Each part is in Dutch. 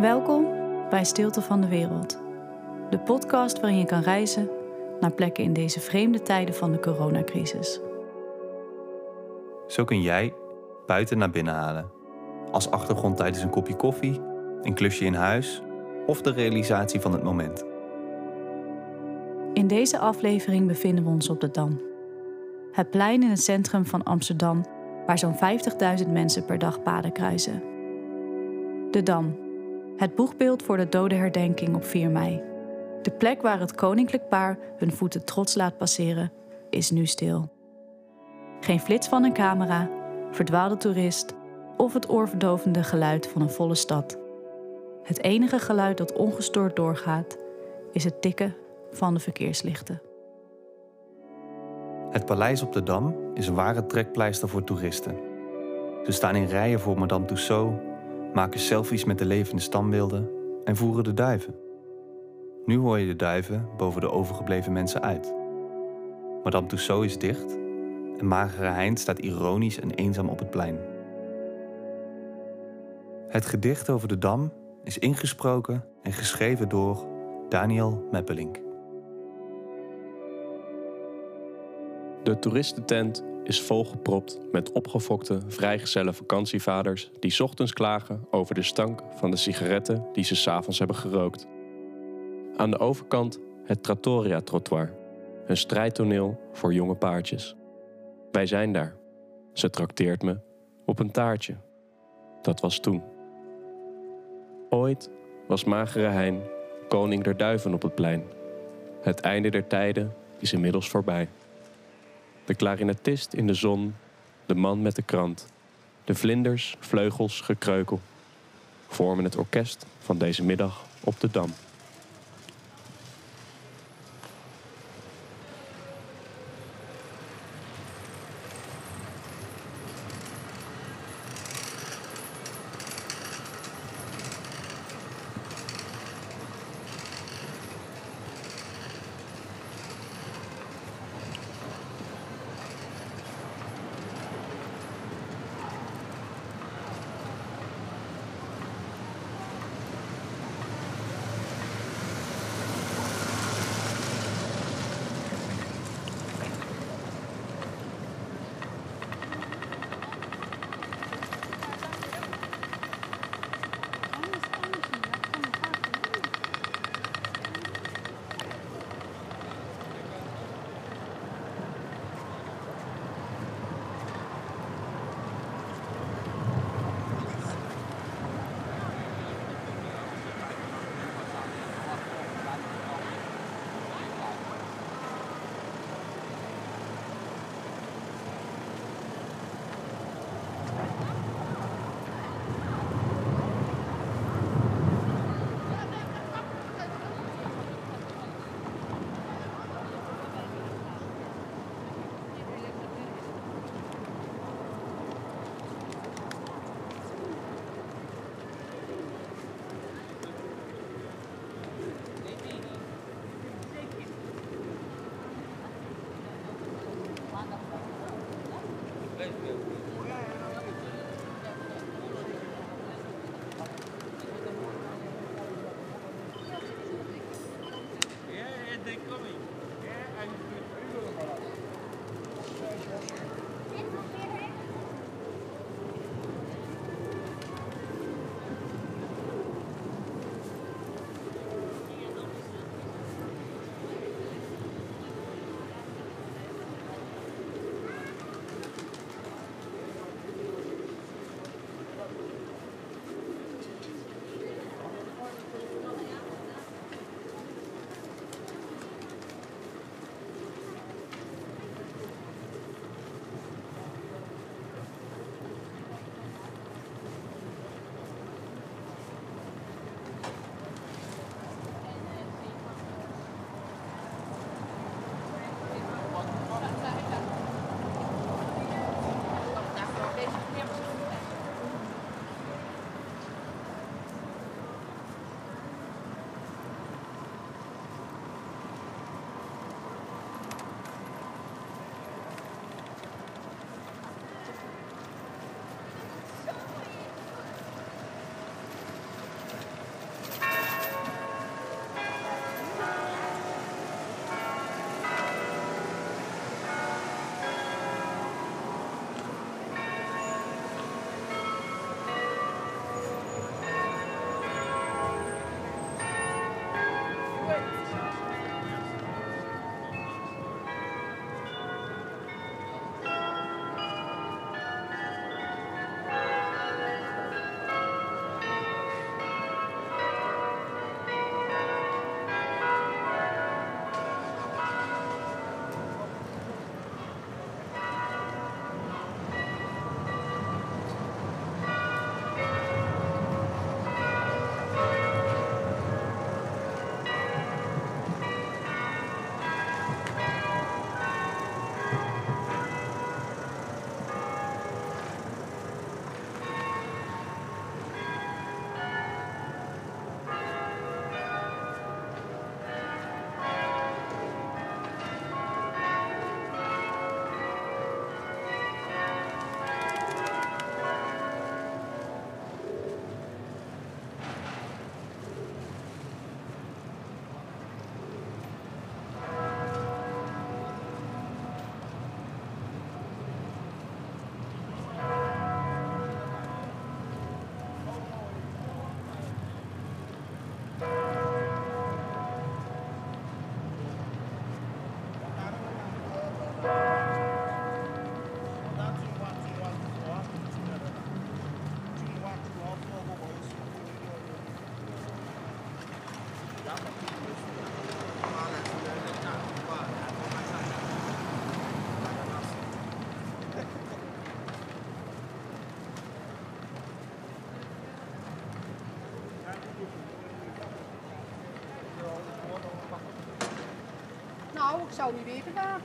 Welkom bij Stilte van de Wereld, de podcast waarin je kan reizen naar plekken in deze vreemde tijden van de coronacrisis. Zo kun jij buiten naar binnen halen. Als achtergrond tijdens een kopje koffie, een klusje in huis of de realisatie van het moment. In deze aflevering bevinden we ons op de Dam. Het plein in het centrum van Amsterdam, waar zo'n 50.000 mensen per dag paden kruisen. De Dam, het boegbeeld voor de dodenherdenking op 4 mei. De plek waar het koninklijk paar hun voeten trots laat passeren, is nu stil. Geen flits van een camera, verdwaalde toerist of het oorverdovende geluid van een volle stad. Het enige geluid dat ongestoord doorgaat, is het tikken van de verkeerslichten. Het paleis op de Dam is een ware trekpleister voor toeristen. Ze staan in rijen voor Madame Tussauds, maken selfies met de levende standbeelden en voeren de duiven. Nu hoor je de duiven boven de overgebleven mensen uit. Madame Tussauds is dicht en Magere Hein staat ironisch en eenzaam op het plein. Het gedicht over de Dam is ingesproken en geschreven door Daniel Meppelink. De toeristentent is volgepropt met opgefokte vrijgezelle vakantievaders die ochtends klagen over de stank van de sigaretten die ze s'avonds hebben gerookt. Aan de overkant het Trattoria-trottoir, een strijdtoneel voor jonge paardjes. Wij zijn daar. Ze trakteert me op een taartje. Dat was toen. Ooit was Magere Hein koning der duiven op het plein. Het einde der tijden is inmiddels voorbij. De klarinetist in de zon, de man met de krant, de vlinders, vleugels, gekreukel vormen het orkest van deze middag op de dam. they coming? Nou, ik zou niet weten daar.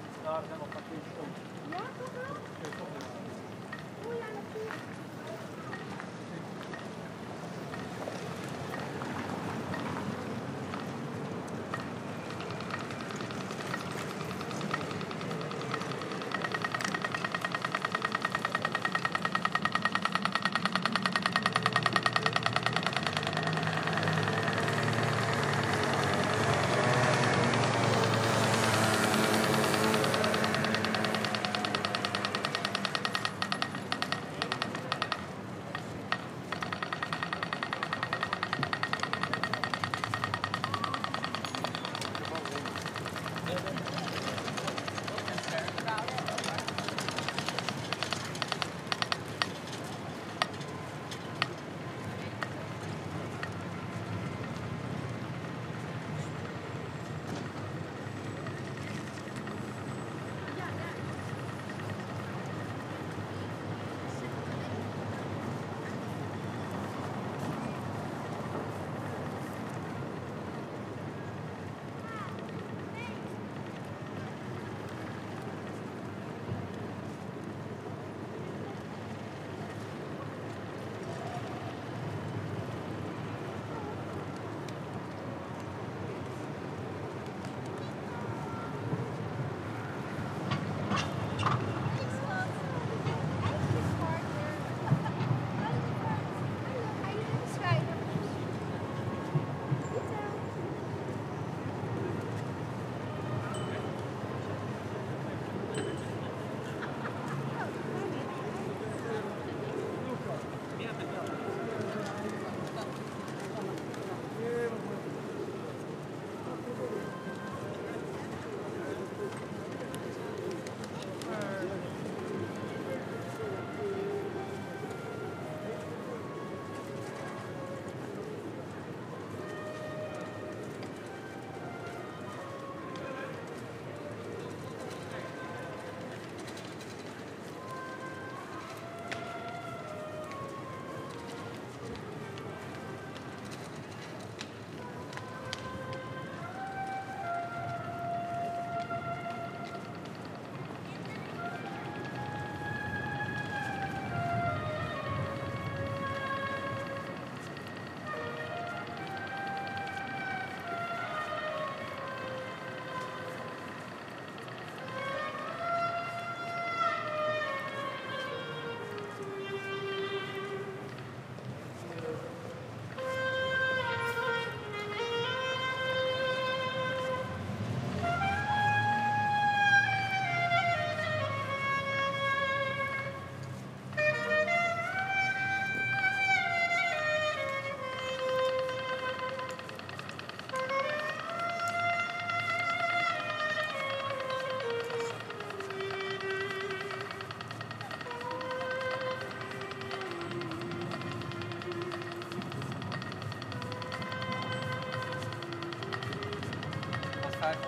Thank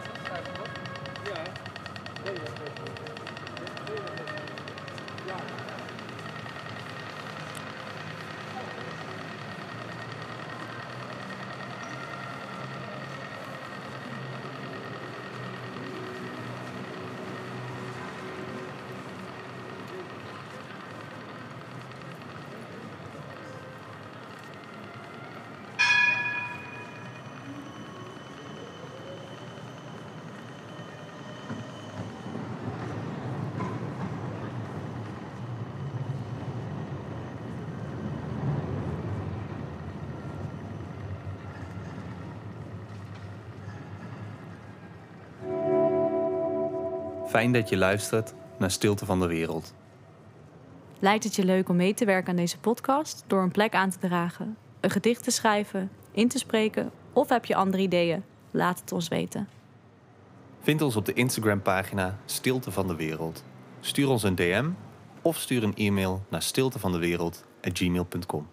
you. Fijn dat je luistert naar Stilte van de Wereld. Lijkt het je leuk om mee te werken aan deze podcast door een plek aan te dragen, een gedicht te schrijven, in te spreken of heb je andere ideeën? Laat het ons weten. Vind ons op de Instagram-pagina Stilte van de Wereld. Stuur ons een DM of stuur een e-mail naar stiltevandewereld.gmail.com.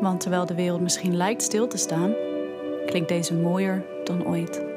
Want terwijl de wereld misschien lijkt stil te staan, klinkt deze mooier dan ooit.